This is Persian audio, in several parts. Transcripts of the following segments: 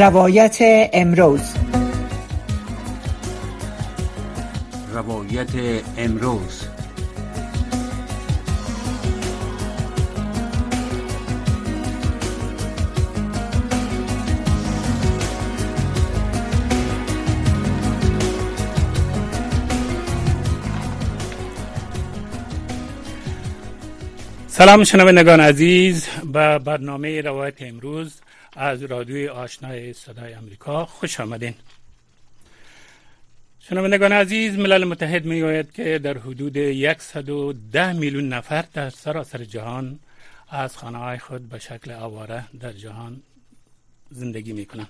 روایت امروز. روایت امروز. سلام شنوندگان عزیز به برنامه روایت امروز از رادیوی آشنای صدای امریکا خوش آمدین. شنوندگان عزیز ملل متحد می که در حدود 110 میلیون نفر در سراسر جهان از خانه های خود به شکل آواره در جهان زندگی می کنند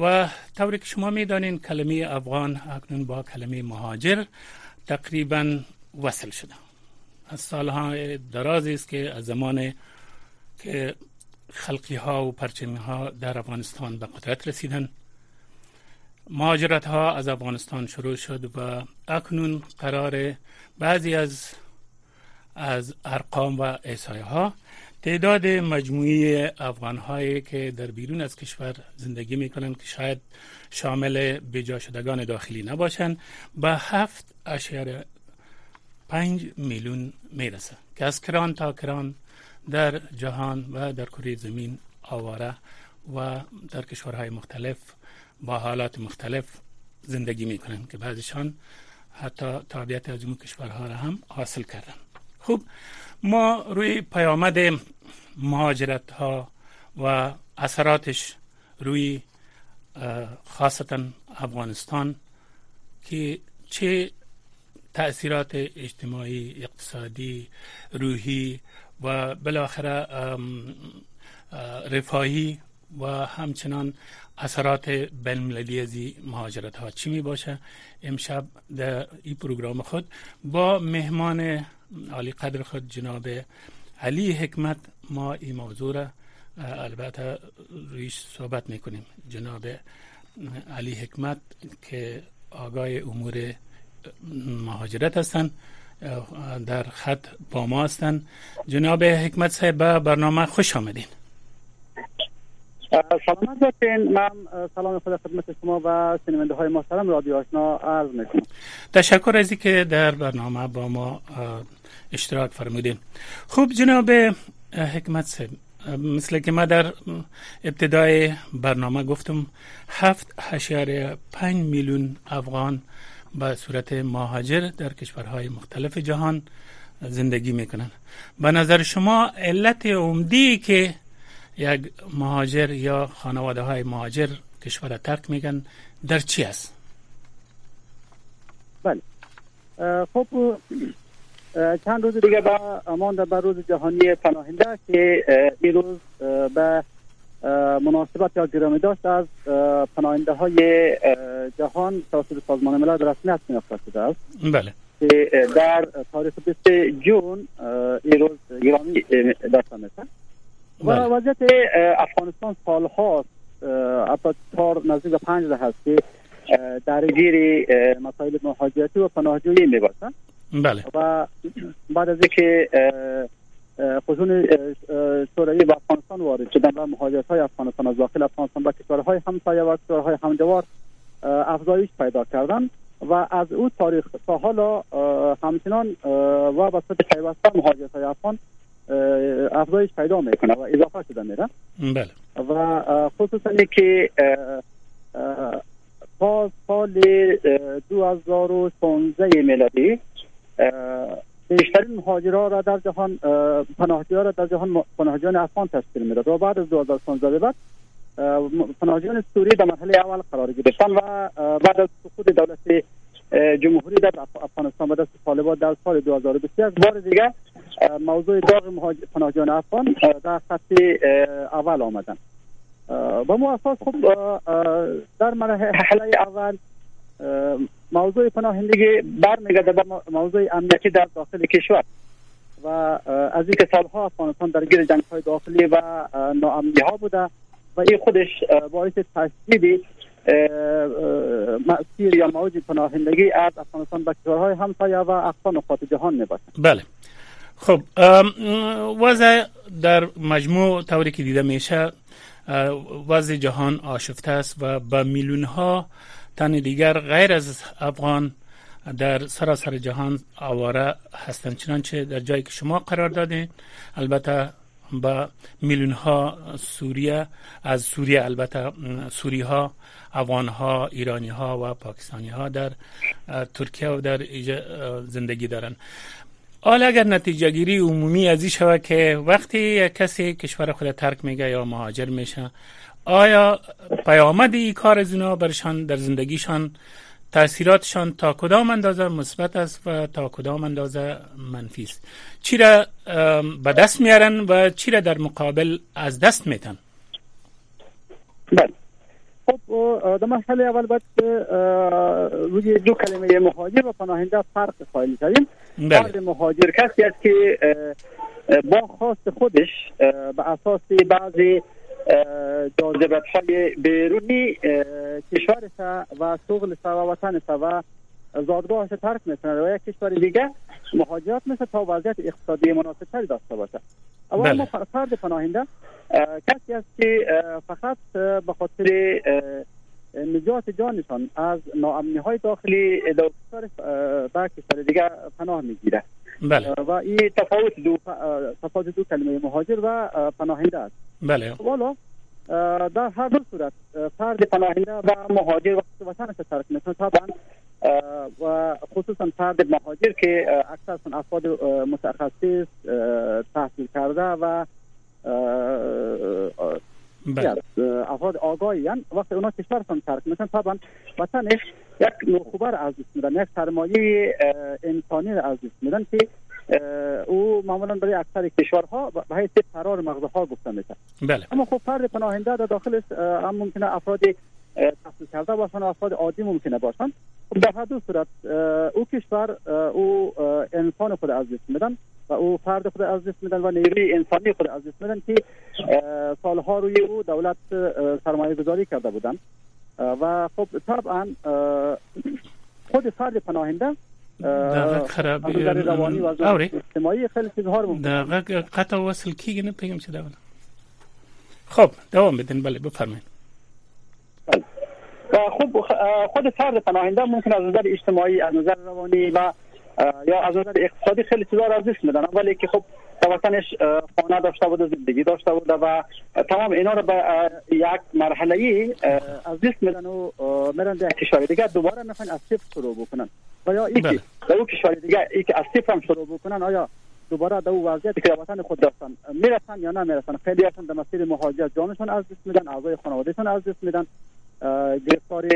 و طوری که شما می دانین کلمه افغان اکنون با کلمه مهاجر تقریبا وصل شده. از سالهای درازی است که از زمان که خلقی ها و پرچمی ها در افغانستان به قدرت رسیدن مهاجرت ها از افغانستان شروع شد و اکنون قرار بعضی از از ارقام و احسایه ها تعداد مجموعی افغان هایی که در بیرون از کشور زندگی می کنند که شاید شامل بجا شدگان داخلی نباشند به هفت اشیار پنج میلیون می‌رسه که از کران تا کران در جهان و در کره زمین آواره و در کشورهای مختلف با حالات مختلف زندگی می‌کنن که بعضیشان حتی تابعیت از اون کشورها را هم حاصل کردن. خوب ما روی پیامد مهاجرت ها و اثراتش روی خاصتا افغانستان که چه تأثیرات اجتماعی اقتصادی روحی و بالاخره رفاهی و همچنان اثرات بین از مهاجرت ها چی می باشه امشب در این پروگرام خود با مهمان عالی قدر خود جناب علی حکمت ما این موضوع را البته رویش صحبت می‌کنیم. جناب علی حکمت که آگاه امور مهاجرت هستند. در خط با ما هستند جناب حکمت صاحب به برنامه خوش آمدین. سلامت باشین من سلام خود خدمت شما و شنونده های محترم رادیو آشنا. عرض می‌کنم. تشکر از که در برنامه با ما اشتراک فرمودین. خوب جناب حکمت صاحب مثل که ما در ابتدای برنامه گفتم هفت هشیار پنج میلیون افغان به صورت مهاجر در کشورهای مختلف جهان زندگی می‌کنن به نظر شما علت عمدی که یک مهاجر یا خانواده های مهاجر کشور ترک میگن در چی است؟ بله خب چند روز دیگه با امان در روز جهانی پناهنده که این روز به مناسبت یا گرامی داشت از پناهنده های جهان توسط سازمان ملل به رسمیت شناخته شده است. بله. در تاریخ 20 جون این روز گرامی داشته میشه و بله. وضعیت افغانستان سال هاست حتی چهار نزدیک به پنج هست که درگیر مسائل مهاجرتی و پناهجویی می بله. و بعد از اینکه خصوص شوروی به افغانستان وارد شدن و مهاجرت های افغانستان از داخل افغانستان به کشورهای همسایه و کشورهای همجوار افزایش پیدا کردن و از او تاریخ تا حالا همچنان و به پیوسته مهاجرت های افغان افزایش پیدا می‌کنه و اضافه شده میره بله. و خصوصا که تا سال 2016 میلادی بیشترین مهاجرا را در جهان پناهجویان را در جهان پناهجویان افغان تشکیل می‌داد و بعد از 2015 بعد پناهجویان سوری در مرحله اول قرار گرفتن و بعد از سقوط دولت جمهوری در افغانستان به دست طالبان در سال 2021 بار دیگه موضوع داغ پناهجویان افغان در خط اول آمدن. با مو اساس خب در مرحله اول موضوع پناهندگی برمیگرده به موضوع امنیتی در داخل کشور و از اینکه سالها افغانستان درگیر جنگ های داخلی و ناامنی ها بوده و این خودش باعث تشدید مسیر یا موج پناهندگی از افغانستان به کشورهای همسایه و اقصا نقاط جهان می بله. خب وضع در مجموع طوری که دیده میشه وضع جهان آشفته است و به میلیون ها تن دیگر غیر از افغان در سراسر جهان آواره هستند. چنانچه در جایی که شما قرار دادین البته با میلیون ها سوریه از سوریه البته سوری ها افغان ها ایرانی ها و پاکستانی ها در ترکیه و در زندگی دارند. حالا اگر نتیجه گیری عمومی از این شود که وقتی کسی کشور خود ترک میگه یا مهاجر میشه آیا پیامد این کار از اونا برشان در زندگیشان تاثیراتشان تا کدام اندازه مثبت است و تا کدام اندازه منفی است؟ چی را به دست میارن و چی را در مقابل از دست میتن؟ بله. خب در مرحله اول باید روی دو کلمه مهاجر و پناهنده فرق قائل شویم. بله. فرد مهاجر کسی است که با خواست خودش به اساس بعضی جاذبت های بیرونی کشورش و شغل و وطنش و زادگاهش ترک می‌کنه. و یک کشور دیگه مهاجرت مثل تا وضعیت اقتصادی مناسب تری داشته باشه. اول بله. فرد پناهنده کسی است که فقط به خاطر نجات جانشان از ناامنی های داخلی در کشور به کشور دیگه پناه می‌گیره. بله. و این تفاوت دو تفاوت دو کلمه مهاجر و پناهنده است. بله والا در هر دو صورت فرد پناهنده و مهاجر وقت وطنش ترک می‌کنه طبعا و خصوصا فرد مهاجر که اکثر افراد متخصص تحصیل کرده و بله. افراد آگاهی وقت اونا کشورشان ترک می‌کنن طبعا وطنش یک نوخبر از دست میدن یک سرمایه انسانی از دست میدن که او معمولا برای اکثر کشورها به حیث قرار مغزها گفته میشه بله. اما خب فرد پناهنده در داخلش هم ممکنه افراد تحصیل کرده باشن و افراد عادی ممکنه باشن. خب در هر دو صورت او کشور او انسان خود از دست میدن و او فرد خود از دست میدن و نیروی انسانی خود از دست میدن که سالها روی او دولت سرمایه گذاری کرده بودن و خب طبعا خود فرد پناهنده دقیق خراب از نظر روانی و از نظر اوری اجتماعی خیلی رو ممکن دقیق قطع وصل کیگه نپیگم چه دولا خب دوام بدین. بله بفرمایید. و خب خود فرد پناهنده ممکن از نظر اجتماعی از نظر روانی و یا از نظر اقتصادی خیلی چیزا را دست میدن ولی که خب وطنش خانه داشته بوده زندگی داشته بوده و تمام اینا رو به یک مرحله ای از دست میدن و میرن در کشور دیگه. دوباره می‌خوان از صفر شروع بکنن. و یا ای بله. در اون کشور دیگه ای که از صفر هم شروع بکنن آیا دوباره در اون وضعیتی که وطن خود داشتن می‌رسن یا نمی‌رسن؟ خیلی هستن در مسیر مهاجرت جانشون از دست میدن اعضای خانوادهشون از دست میدن. گرفتار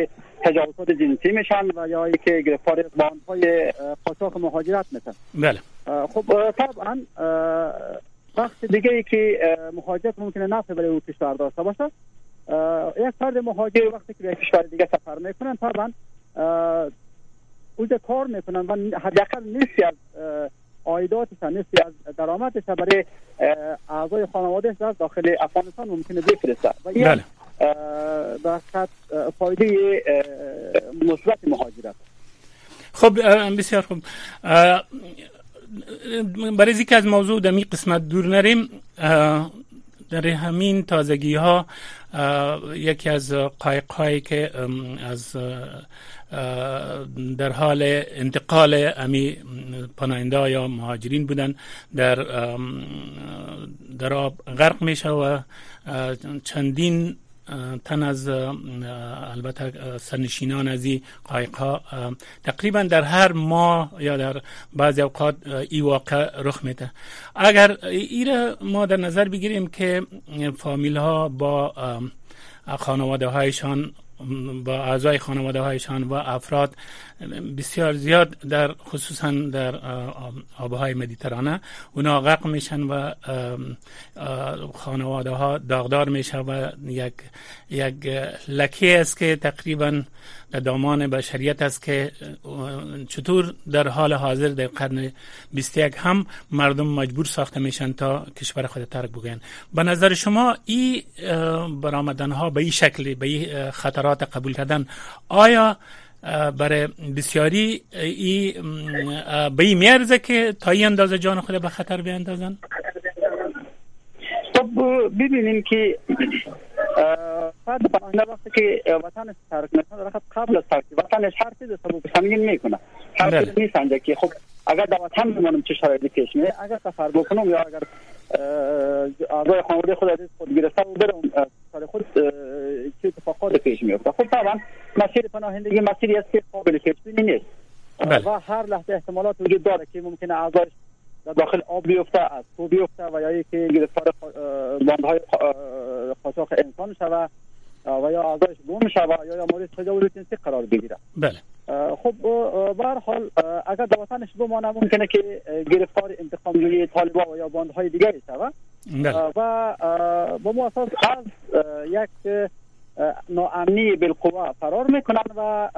تجاوزات جنسی میشن و یا که گرفتار باندهای قاچاق مهاجرت میشن بله. خب طبعا وقت دیگه ای که مهاجرت ممکنه نفع برای اون کشور داشته باشه. یک فرد مهاجر وقتی که به کشور دیگه سفر می‌کنن طبعا اونجا کار می‌کنن و حداقل نصفی از عایداتش نصفی از درآمدش برای اعضای خانوادهش در داخل افغانستان ممکنه بفرسته. و این بله. در فایده مثبت مهاجرت. خب بسیار خوب. برای که از موضوع در می قسمت دور نریم. در همین تازگی ها یکی از قایق هایی که از در حال انتقال امی پناهنده یا مهاجرین بودن در در آب غرق میشه و چندین تن از البته سرنشینان از این قایق ها تقریبا در هر ماه یا در بعضی اوقات این واقع رخ میده. اگر ایره ما در نظر بگیریم که فامیل ها با خانواده هایشان با اعضای خانواده هایشان و افراد بسیار زیاد در خصوصا در آبهای مدیترانه. اونا غرق میشن و خانواده ها داغدار میشه و یک یک لکه است که تقریبا دامان بشریت است که چطور در حال حاضر در قرن 21 هم مردم مجبور ساخته میشن تا کشور خود ترک بگن به نظر شما این برآمدن ها به این شکل به این خطرات قبول کردن آیا برای بسیاری ای به این میارزه که تا این اندازه جان خود به خطر بیاندازن؟ خب ببینیم که فرد پناهنده وقتی که وطن ترک می‌کنه فقط قبل از ترک وطنش هر چیز سبب سنگین می‌کنه هر بله. چیز میسنجه که خب اگر در وطن بمانم چه شرایطی پیش میاد اگر سفر بکنم یا اگر اعضای خانواده خود از خود گرفته و برم سر خود چه اتفاقات پیش میفته خب طبعا مسیر پناهندگی مسیری است که قابل پیش بینی نیست بله. و هر لحظه احتمالات وجود داره که ممکنه اعضایش در داخل آب بیفته از تو بیفته و یا که گرفتار باندهای قاچاق انسان شوه و یا اعضایش گم شوه یا یا مورد تجاوز جنسی قرار بگیره. بله. خب به هر حال اگر در وطنش بمانه ممکنه که گرفتار انتقام جویی طالبا و یا باندهای دیگری شوه. بله. و به اساس از یک ناامنی بالقوا فرار می‌کنن و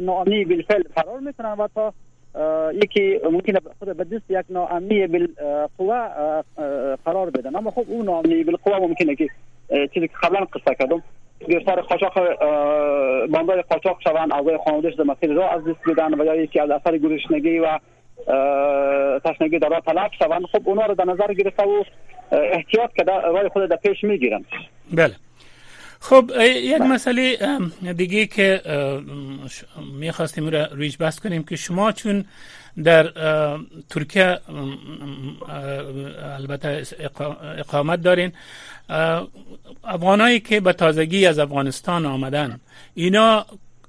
ناامنی بالفعل فرار می‌کنن و تا یکی ممکنه خود به دست یک ناامنی بالقوا قرار بدن اما خب اون ناامنی بالقوا ممکنه که چیزی که قبلا قصه کردم گرفتار قاچاق باندای قاچاق شوند اعضای خانوادهش در مسیر راه از دست بدن و یا یکی از اثر گرسنگی و تشنگی در تلف شوند. خب اونا رو در نظر گرفته و احتیاط کرده راه خود در پیش می‌گیرن. بله. خب یک مسئله ام، دیگه که می‌خواستیم را ریج بحث کنیم که شما چون در ترکیه البته اقا- اقامت دارین افغانایی که به تازگی از افغانستان آمدن اینا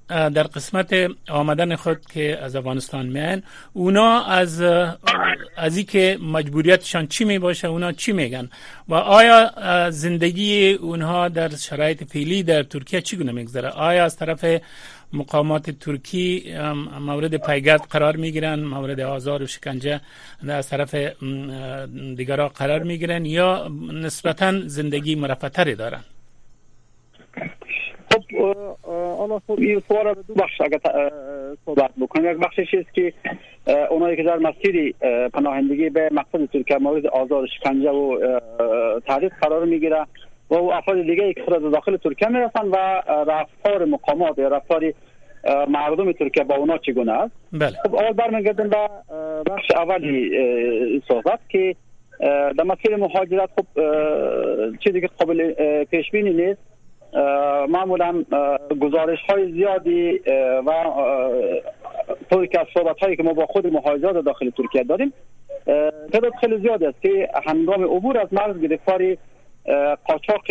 در قسمت آمدن خود که از افغانستان میان اونا از از که مجبوریتشان چی می باشه اونا چی میگن؟ و آیا زندگی اونها در شرایط فعلی در ترکیه چگونه میگذره؟ آیا از طرف مقامات ترکی مورد پیگرد قرار می‌گیرن مورد آزار و شکنجه از طرف دیگرها قرار می‌گیرن یا نسبتا زندگی مرفتری دارن؟ حالا خب این سوال به دو بخش اگر صحبت بکنیم. یک بخشش است که اونایی که در مسیر اه، پناهندگی به مقصد ترکیه مورد آزار شکنجه و تهدید قرار می‌گیره و او افراد دیگه که خود داخل ترکیه می‌رسن و رفتار مقامات یا رفتار مردم ترکیه با اونا چگونه است؟ بله. خب اول برمیگردیم به بخش اولی صحبت که در مسیر مهاجرت خب چیزی که قابل پیش بینی نیست. معمولا گزارش های زیادی و طوری که از صحبت هایی که ما با خود مهاجرات داخل ترکیه داریم تعداد خیلی زیاد است که هنگام عبور از مرز گرفتاری قاچاق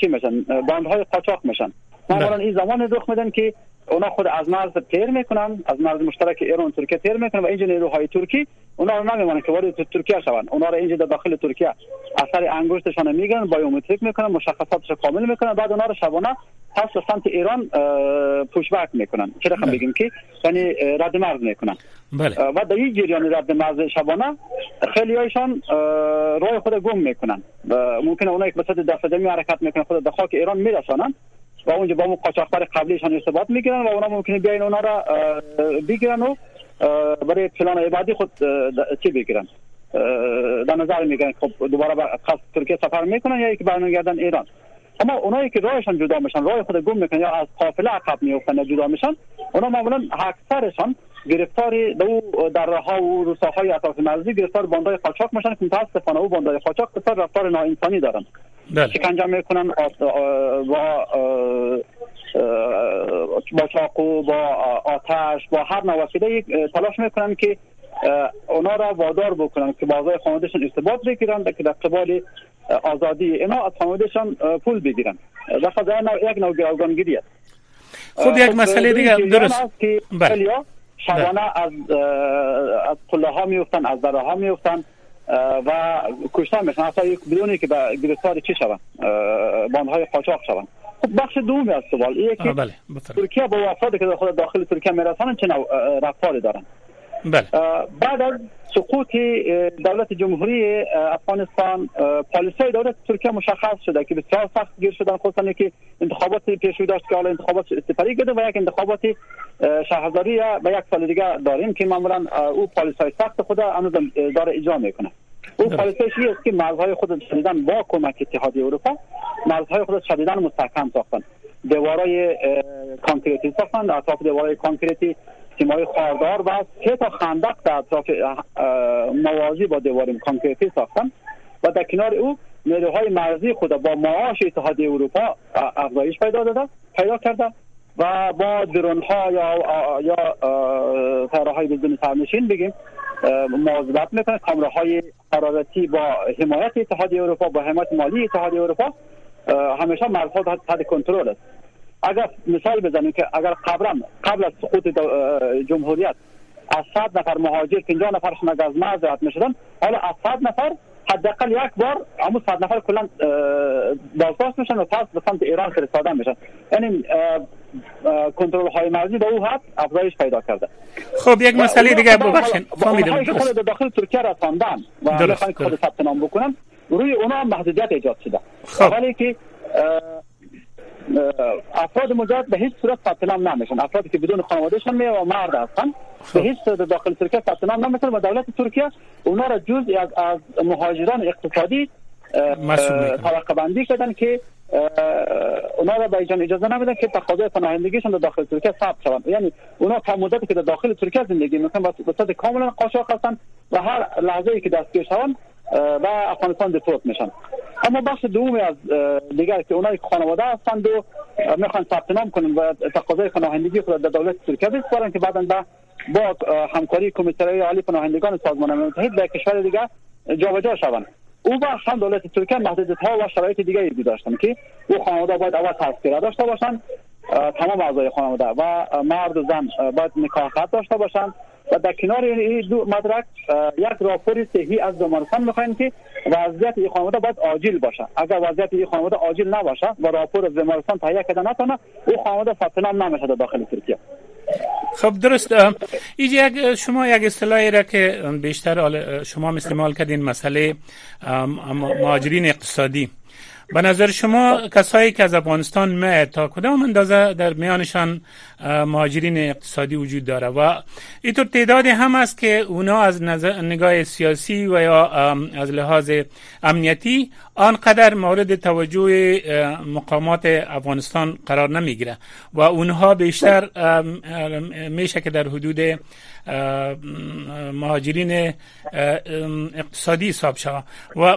چی میشن باندهای قاچاق میشن معمولا. این زمان رخ میدن که اونا خود از مرز تیر می‌کنن از مرز مشترک ایران ترکیه تیر می‌کنن و اینجا نیروهای ترکی اونا رو نمیمونن که وارد ترکیه شوند. اونا رو اینجا در داخل ترکیه اثر انگشتشان می‌گیرن بایومتریک می‌کنن مشخصاتش کامل می‌کنن بعد اونا رو شبانه پس به سمت ایران پوشبک می‌کنن. چه رقم بله. بگیم که؟ یعنی رد مرز می‌کنن. بله. و در این جریان رد مرز شبانه خیلی هایشان راه خود گم می‌کنن. ممکنه اونایی که به صورت حرکت می‌کنن خود در خاک ایران میرسانن. و اونجا با اون قاچاقبر قبلیشان ارتباط می‌گیرن و اونا ممکنه بیاین اونا را بگیرن و برای پلان عبادی خود چی بگیرن؟ در نظر می‌گیرن خب دوباره به ترکیه سفر می‌کنن یا که برمیگردن ایران. اما اونایی که راهشان جدا میشن راه خود گم می‌کنن یا از قافله عقب میفتن یا جدا میشن اونا معمولا اکثرشان گرفتاری دو در ها و روستاهای اطراف مرزی گرفتار باندای قاچاق میشن. که متاسفانه او باندای قاچاق بسیار رفتار ناانسانی دارن. بله. شکنجه می‌کنن آت- آ- با با چاقو با آتش با هر نوع وسیله تلاش می‌کنن که اونا را وادار بکنن که بازای خانوادهشان ارتباط بگیرن که در قبال آزادی اینا از خانوادهشان اه، پول بگیرن. در یک نوع گروگانگیری است خب یک خب، مسئله در دیگه درست. است بله. شبانه از از قله ها میفتن از دره ها میفتن و کشته میشن. اصلا یک بدونی که به گرفتار چی شون باندهای قاچاق شون خب بخش دومی از سوال اینه که بله ترکیه با افرادی که خود داخل ترکیه میرسانن چه رفتاری دارن. بله. بعد از سقوط دولت جمهوری افغانستان پالیسی دولت ترکیه مشخص شده که بسیار سخت گیر شدن خصوصا که انتخابات پیشروی داشت که حالا انتخابات سپری گرده و یک انتخابات شهرداری به یک سال دیگه داریم که معمولا او پالیسی سخت خود هنوز داره اجرا می‌کنه. او. پالیسیش است که مرزهای خود شدیدن با کمک اتحادیه اروپا مرزهای خود شدیدن مستحکم ساختن. دیوارای کانکریتی ساختن. اطراف دیوارای کانکریتی سیمای خاردار و سه تا خندق در اطراف موازی با دیوار کانکریتی ساختن و در کنار او نیروهای مرزی خود با معاش اتحادیه اروپا افزایش پیدا داده پیدا کرده و با درون ها یا یا طیاره های بدون سرنشین بگیم مواظبت می‌کنه. کامره های حرارتی با حمایت اتحادیه اروپا با حمایت مالی اتحادیه اروپا همیشه مرزها تحت کنترل است. اگر مثال بزنیم که اگر قبلا قبل از سقوط جمهوریت از 100 نفر مهاجر 50 نفرشون از مرز رد می‌شدن حالا از 100 نفر حداقل یک بار اما 100 نفر کلا بازداشت میشن و پس به سمت ایران فرستاده میشن. یعنی کنترل های مرزی به او حد افزایش پیدا کرده. خب یک مسئله دیگه ببخشید. فهمیدم خود داخل ترکیه رساندن و می‌خوان خود ثبت نام بکنن روی اونا محدودیت ایجاد شده. خب. ولی که افراد مجاهد به هیچ صورت ثبت نام نمیشن. افرادی که بدون خانوادهشان می و مرد هستن به هیچ صورت داخل ترکیه ثبت نام نمیشن و دولت ترکیه اونا را جزء از از مهاجران اقتصادی طبقه بندی کردن که اونا را به ایجان اجازه نمیدن که تقاضای پناهندگیشون در داخل ترکیه ثبت شوند. یعنی اونا تا مدتی که در داخل ترکیه زندگی می‌کنن به صورت کاملا قاچاق هستن و هر لحظه ای که دستگیر شوند و افغانستان دیپورت میشن. اما بخش دومی از دیگر که اونایی خانواده هستند و می‌خوان ثبت نام کنن و تقاضای پناهندگی خود در دولت ترکیه بسپارن که بعدا با همکاری کمیسیون عالی پناهندگان سازمان متحد در کشور دیگر جابجا شوند. او بخش هم دولت ترکیه محدودیت ها و شرایط دیگه ای داشتن که او خانواده باید اول تذکره داشته باشند تمام اعضای خانواده و مرد و زن باید نکاح داشته باشند. و در کنار این دو مدرک یک راپور صحی از بیمارستان می‌خواین که وضعیت این خانواده باید عاجل باشه. اگر وضعیت این خانواده عاجل نباشه و راپور از بیمارستان تهیه کرده نتونه او خانواده ثبت نمیشه داخل ترکیه. خب درست. یک شما یک اصطلاحی را که بیشتر شما استعمال کردین مسئله مهاجرین اقتصادی. به نظر شما کسایی که از افغانستان می تا کدام اندازه در میانشان مهاجرین اقتصادی وجود داره؟ و اینطور تعدادی هم است که اونا از نگاه سیاسی و یا از لحاظ امنیتی آنقدر مورد توجه مقامات افغانستان قرار نمی‌گیره و اونها بیشتر میشه که در حدود مهاجرین اقتصادی حساب شود. و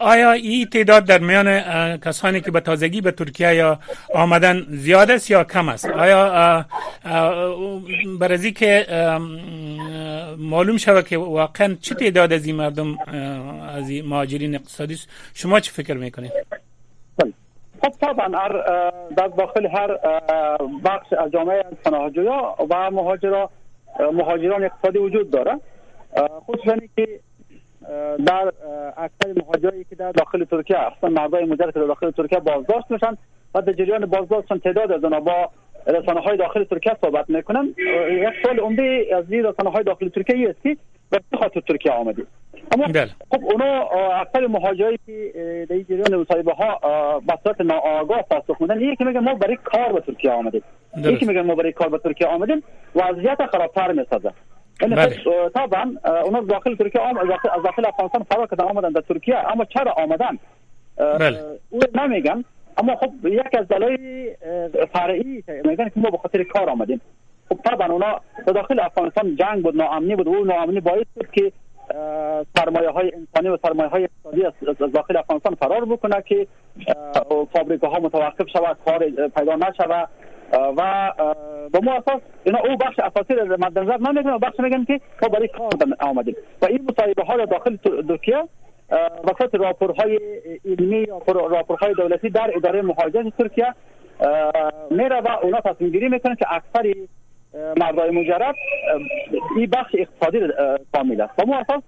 آیا این تعداد در میان کسانی که به تازگی به ترکیه یا آمدن زیاد است یا کم است؟ آیا برای که معلوم شود که واقعا چه تعداد از این مردم از مهاجرین اقتصادی است؟ شما چه فکر می‌کنید؟ خب طبعا در داخل هر بخش از جامعه پناهجویا و مهاجرا مهاجران اقتصادی وجود داره. خصوصا که در اکثر مهاجرایی که در داخل ترکیه اصلا مردای مجرد که در داخل ترکیه بازداشت میشن و در جریان بازداشتشون تعداد از با رسانه های داخل ترکیه صحبت می‌کنن. یک سال عمده از این رسانه های داخل ترکیه است که به خاطر ترکیه آمدید اما بله. خب اونا اکثر مهاجرایی که در این جریان مصاحبه ها به صورت ناآگاه پاسخ میدن یکی میگه ما برای کار به ترکیه آمدیم. یکی میگه ما برای کار به ترکیه آمدیم وضعیت خرابتر می‌سازه. یعنی بله. طبعا اونا داخل ترکیه آمد از داخل افغانستان فرار کردن آمدن در ترکیه اما چرا آمدن؟ بله. او نمیگن. اما خب یک از دلایل فرعی میگن که ما به خاطر کار آمدیم. خب طبعا اونا داخل افغانستان جنگ بود ناامنی بود. و اون ناامنی باعث شد که سرمایه های انسانی و سرمایه های اقتصادی از داخل افغانستان فرار بکنه که فابریکه ها متوقف شود کار پیدا نشود. و به ما اساس اینا او بخش اساسی را مد نظر نمیگن و بخش میگن که ما برای کار آمدیم. و این مصاحبه ها داخل ترکیه وسط راپورهای علمی راپورهای دولتی در اداره مهاجرت ترکیه میره و اونا تصمیم گیری می‌کنن که اکثر مردای مجرد این بخش اقتصادی کامل است و اساس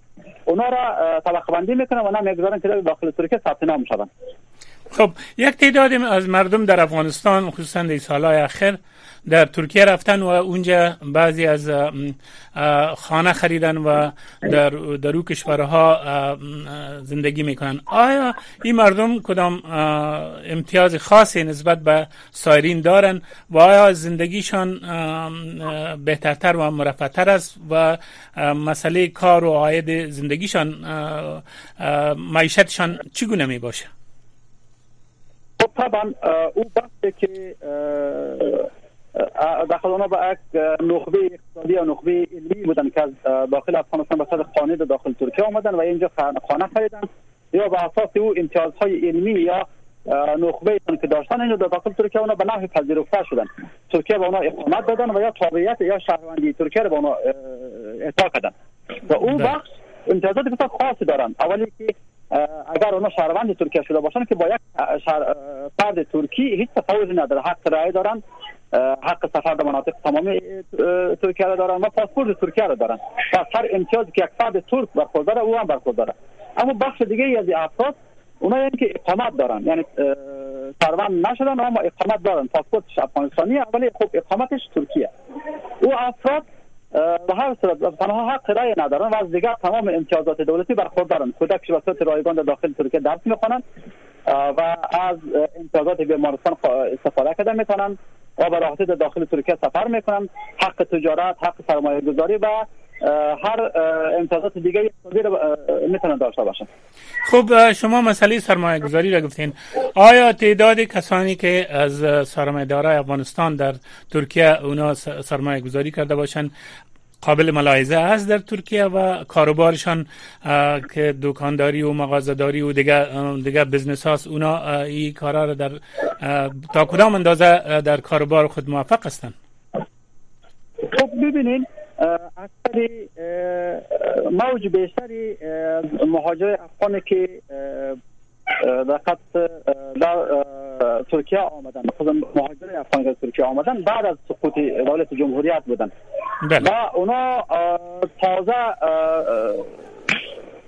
اونا را طبقه بندی می‌کنن و نمی‌گذارن که داخل ترکیه ثبت نام شوند خب یک تعداد از مردم در افغانستان خصوصا در سالهای اخیر در ترکیه رفتن و اونجا بعضی از خانه خریدن و در در کشورها زندگی می‌کنن. آیا این مردم کدام امتیاز خاصی نسبت به سایرین دارن و آیا زندگیشان بهترتر و مرفتر است و مسئله کار و عاید زندگیشان معیشتشان چگونه می باشه خب طبعا او بحثه که داخل اونا با یک نخبه اقتصادی و نخبه علمی بودن که از داخل افغانستان به صد خانه داخل ترکیه آمدن و اینجا خانه خریدن یا به اساس او امتیازهای علمی یا نخبه که داشتن اینو در داخل ترکیه اونا به نحو پذیرفته شدن. ترکیه به اونا اقامت دادن و یا تابعیت یا شهروندی ترکیه رو به اونا اعطا کردن. و اون بله. بخش امتیازات بسیار خاصی دارن. اولی که اگر اونا شهروند ترکیه شده باشن که با یک فرد ترکی هیچ تفاوتی نداره. حق رای دارن. حق سفر به مناطق تمامی ترکیه را دارن و پاسپورت ترکیه را دارن و هر امتیازی که یک فرد ترک برخورداره او هم برخورداره اما بخش دیگه از افراد اونا یعنی که اقامت دارن یعنی شهروند نشدن اما اقامت دارن پاسپورتش افغانستانی ولی خب اقامتش ترکیه او افراد به هر صورت تنها حق رای ندارن و از دیگر تمام امتیازات دولتی برخوردارن کودک به صورت رایگان در داخل ترکیه درس می‌خوانند و از امتیازات بیمارستان استفاده کردن می‌تونن و به در داخل ترکیه سفر می‌کنن حق تجارت حق سرمایه گذاری و هر امتیازات دیگه می‌تونن داشته باشن خب شما مسئله سرمایه گذاری را گفتین. آیا تعداد کسانی که از سرمایه افغانستان در ترکیه اونا سرمایه گذاری کرده باشند قابل ملاحظه است در ترکیه و کاروبارشان که دکانداری و مغازه‌داری و دیگه دیگه بزنس هاست اونا این کارا را در تا کدام اندازه در کاروبار خود موفق هستند خب ببینید اکثر موج بیشتری مهاجر افغانی که در در ترکیه آمدن. خود مهاجر افغان از ترکیه آمدن. بعد از سقوط دولت جمهوریت بودن. بله. و اونا تازه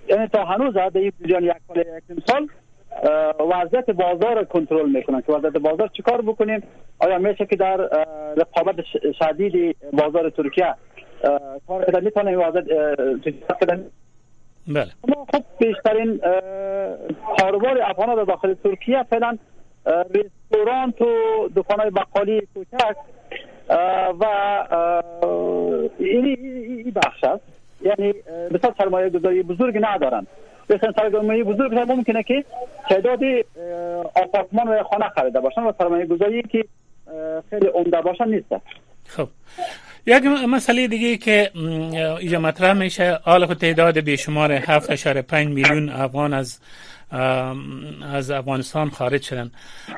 یعنی تا هنوز در این یک سال یک سال وضعیت بازار کنترل می‌کنن. که وضعیت بازار چیکار بکنیم؟ آیا میشه که در رقابت شدید بازار ترکیه کار کردن می‌تونه وضعیت کردن بله. اما خب بیشترین کاروبار افغان در داخل ترکیه فعلا رستوران و دکان های بقالی کوچک و این بخش است. یعنی بسیار سرمایه گذاری بزرگ ندارن بسیار سرمایه بزرگ ممکنه که تعداد آپارتمان و خانه خریده باشن و سرمایه گذاری که خیلی عمده باشن نیست. خب. یک مسئله دیگه که اینجا مطرح میشه. خود تعداد بیشمار 7.5 میلیون افغان از از افغانستان خارج شدن.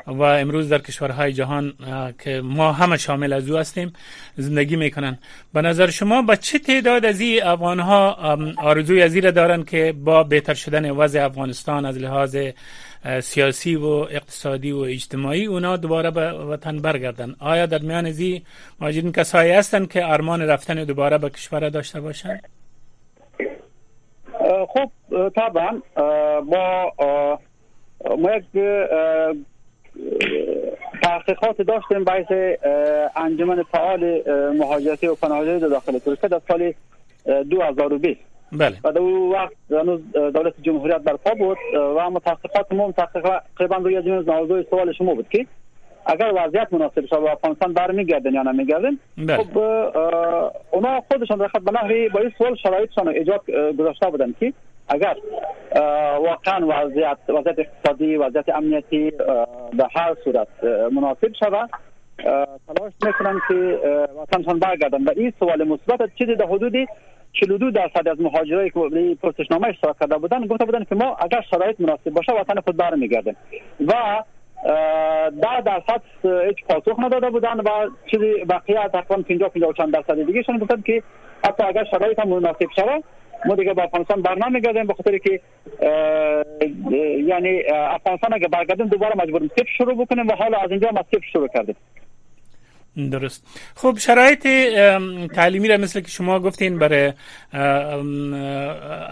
و امروز در کشورهای جهان که ما همه شامل از او هستیم زندگی می‌کنن. به نظر شما با چه تعداد از این افغان ها آرزوی از دارن که با بهتر شدن وضع افغانستان از لحاظ سیاسی و اقتصادی و اجتماعی اونا دوباره به وطن برگردن؟ آیا در میان ازی ماجرین کسایی هستند که ارمان رفتن دوباره به کشور داشته باشند خب طبعا ما ما یک تحقیقات داشتیم باعث انجمن فعال مهاجرتی و پناهجویی داخل ترکیه در سال 2020 بله و در اون وقت هنوز دولت جمهوریت برپا بود و متحققات ما تقریبا روی از موضوع سوال شما بود که اگر وضعیت مناسب شد و افغانستان برمیگردن یا نمیگردن بله. خب اونا خودشان در به نحوی با این سوال شرایطشان ایجاد گذاشته بودن که اگر واقعا وضعیت وضعیت اقتصادی وضعیت امنیتی به هر صورت مناسب شود تلاش می‌کنن که وطنشان برگردن و این سوال مثبت چیزی در حدود 42 درصد از مهاجرایی که پرسشنامه اشتراک کرده بودن گفته بودن که ما اگر شرایط مناسب باشه وطن خود برمیگردیم و ده درصد هیچ پاسخ نداده بودن و چیزی بقیه تقریبا 50 50 چند درصد دیگه شون گفتن که حتی اگر شرایط هم مناسب شود ما دیگه به افغانستان برنمیگردیم به خاطر که یعنی افغانستان اگر برگردیم دوباره مجبوریم صفر شروع بکنیم و حالا از اینجا ما صفر شروع کردیم. درست. خب شرایط تعلیمی را مثل که شما گفتین برای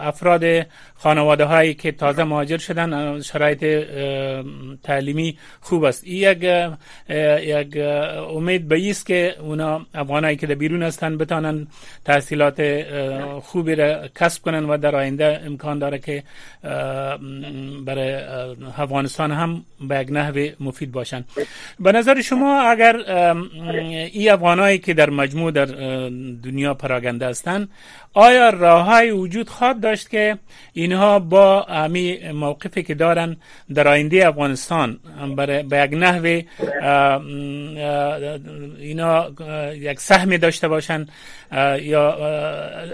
افراد خانواده هایی که تازه مهاجر شدن شرایط تعلیمی خوب است. یک یک امید به است که اونا افغانایی که در بیرون هستن بتانن تحصیلات خوبی را کسب کنن و در آینده امکان داره که برای افغانستان هم به یک نحو مفید باشن. به نظر شما اگر این افغانایی که در مجموع در دنیا پراگنده هستند آیا راههای وجود خواهد داشت که اینها با امی موقفی که دارن در آینده افغانستان به یک نحو اینا یک سهمی داشته باشن یا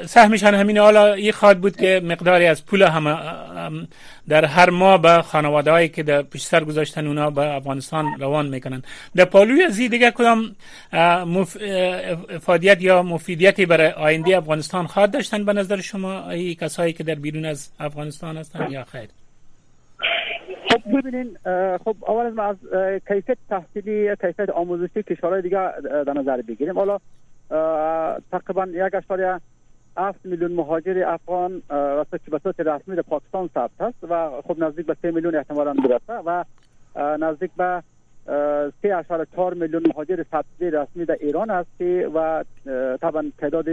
سهمشان همین حالا این خواهد بود که مقداری از پول هم در هر ماه به خانواده هایی که در پیش سر گذاشتن اونا به افغانستان روان می‌کنن. در پالوی ازی دیگه کدام مف... افادیت یا مفیدیتی برای آینده افغانستان خواهد داشتن به نظر شما؟ ای کسایی که در بیرون از افغانستان هستند یا خیر؟ خب ببینین خب اول از, ما از کیفیت تحصیلی کیفیت آموزشی کشورهای دیگه در نظر بگیریم. حالا تقریبا یک اشاره 7 میلیون مهاجر افغان راست که به صورت رسمی در پاکستان ثبت است و خب نزدیک به 3 میلیون احتمالا برسه و نزدیک به 3.4 میلیون مهاجر ثبت رسمی در ایران است و طبعا تعداد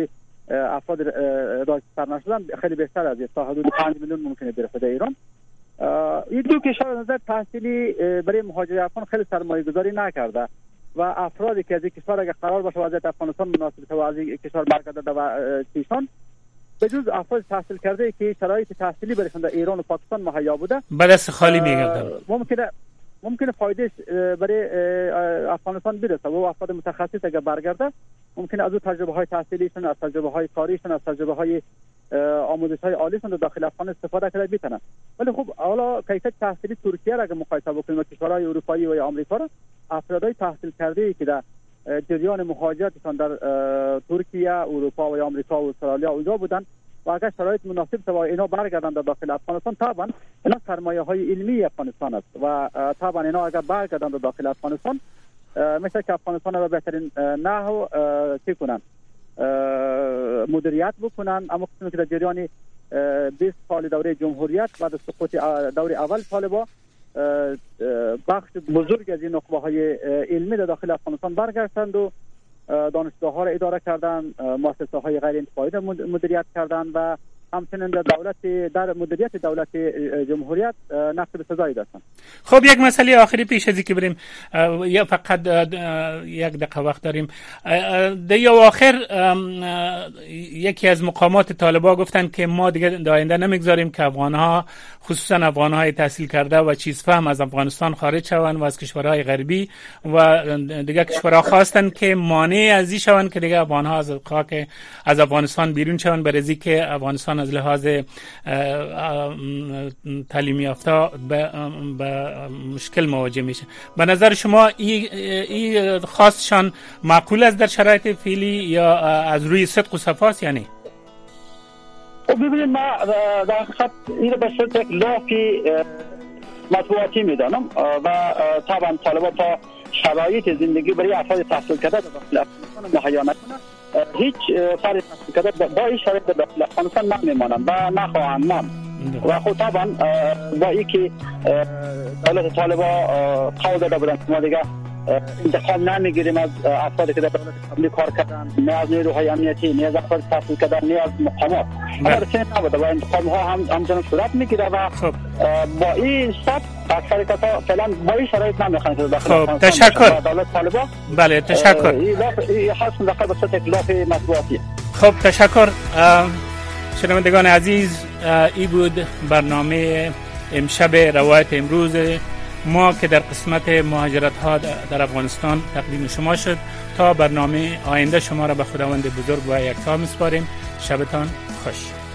افراد راه سر خیلی بهتر از تا حدود 5 میلیون ممکنه برسه در ایران. این دو کشور نظر تحصیلی برای مهاجر افغان خیلی سرمایه گذاری نکرده. و افرادی که از این کشور اگر قرار باشه وضعیت افغانستان مناسب تو از این کشور برگرده و چیشان به جز افراد تحصیل کرده که شرایط تحصیلی برشون در ایران و پاکستان مهیا بوده به دست خالی میگردن ممکنه ممکنه فایده برای افغانستان برسه. و افراد متخصص اگر برگرده ممکنه از او تجربه های تحصیلیشون از تجربه های کاریشون از تجربه های آموزش های عالیشون در داخل افغان استفاده کرده بیتنن ولی خب حالا کیفیت تحصیلی ترکیه را اگر مقایسه بکنیم و کشورهای اروپایی و آمریکا را افرادای تحصیل کرده ای که در جریان مهاجرتشان در ترکیه اروپا و آمریکا و استرالیا اونجا بودن و اگر شرایط مناسب تو اینا برگردن در داخل افغانستان طبعا اینا سرمایه های علمی افغانستان است و طبعا اینا اگر برگردن در داخل افغانستان مثل که افغانستان را بهترین نحو چی کنن؟ مدیریت بکنن. اما که در جریان 20 سال دوره جمهوریت بعد سقوط دوره اول طالبا بخش بزرگ از این نخبه های علمی در داخل افغانستان برگشتند و دانشگاه ها را اداره کردن مؤسسه های غیر انتفاعی مدیریت کردن و همچنین در دولت در مدیریت دولت جمهوریت نقش به سزایی داشتن. خب یک مسئله آخری پیش از که بریم یا فقط یک دقیقه وقت داریم. در یا آخر یکی از مقامات طالبا گفتن که ما دیگه داینده نمی‌گذاریم که افغان ها خصوصا افغان های تحصیل کرده و چیز فهم از افغانستان خارج شوند و از کشورهای غربی و دیگه کشورها خواستن که مانع از این شوند که دیگه افغان ها از خاک از افغانستان بیرون شوند برای که افغانستان از لحاظ تعلیمی یافته به مشکل مواجه میشه. به نظر شما این خواستشان معقول است در شرایط فعلی یا از روی صدق و صفاست یعنی ببینید ما در حقیقت این به صورت یک لافی مطبوعاتی می‌دانم و طبعا طالبا تا شرایط زندگی برای افراد تحصیل کرده در داخل افغانستان نکنه هیچ فرد تحصیل کرده با این شرایط در افغانستان نمیمانم. و نخواهم ماند و خود طبعا با ای که دولت طالبا قول داده بودن ما دیگه انتقام نمی‌گیریم از افرادی که در دولت قبلی کار کردن نه از نیروهای امنیتی نه از افراد تحصیل کردن نه از مقامات. اما چنین نبوده و انتقام ها هم همچنان صورت می‌گیره و با این سب اکثر کسا فعلا با این شرایط نمی‌خوان که داخل خب تشکر. دولت طالبا. بله تشکر. این حاصل داخل به صورت اکلاف مطبوعاتی خب تشکر. شنوندگان عزیز ای بود برنامه امشب روایت امروز ما که در قسمت مهاجرت ها در افغانستان تقدیم شما شد تا برنامه آینده شما را به خداوند بزرگ و یکتا میسپاریم. شبتان خوش.